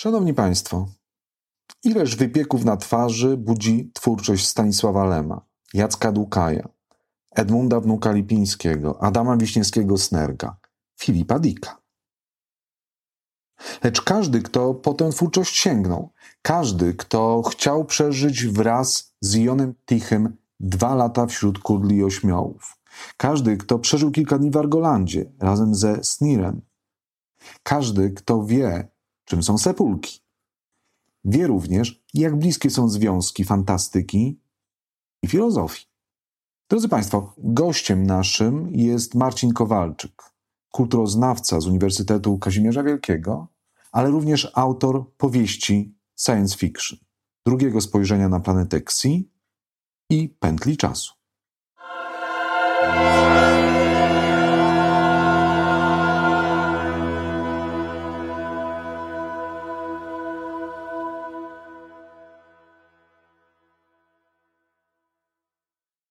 Szanowni Państwo, ileż wypieków na twarzy budzi twórczość Stanisława Lema, Jacka Dukaja, Edmunda Wnuka Lipińskiego, Adama Wiśniewskiego-Snerga, Filipa Dika. Lecz każdy, kto po tę twórczość sięgnął, każdy, kto chciał przeżyć wraz z Jonem Tichym dwa lata wśród kudli ośmiołów, każdy, kto przeżył kilka dni w Argolandzie razem ze Snirem, każdy, kto wie, czym są sepulki, wie również, jak bliskie są związki fantastyki i filozofii. Drodzy Państwo, gościem naszym jest Marcin Kowalczyk, kulturoznawca z Uniwersytetu Kazimierza Wielkiego, ale również autor powieści science fiction, drugiego spojrzenia na planetę Xi i pętli czasu.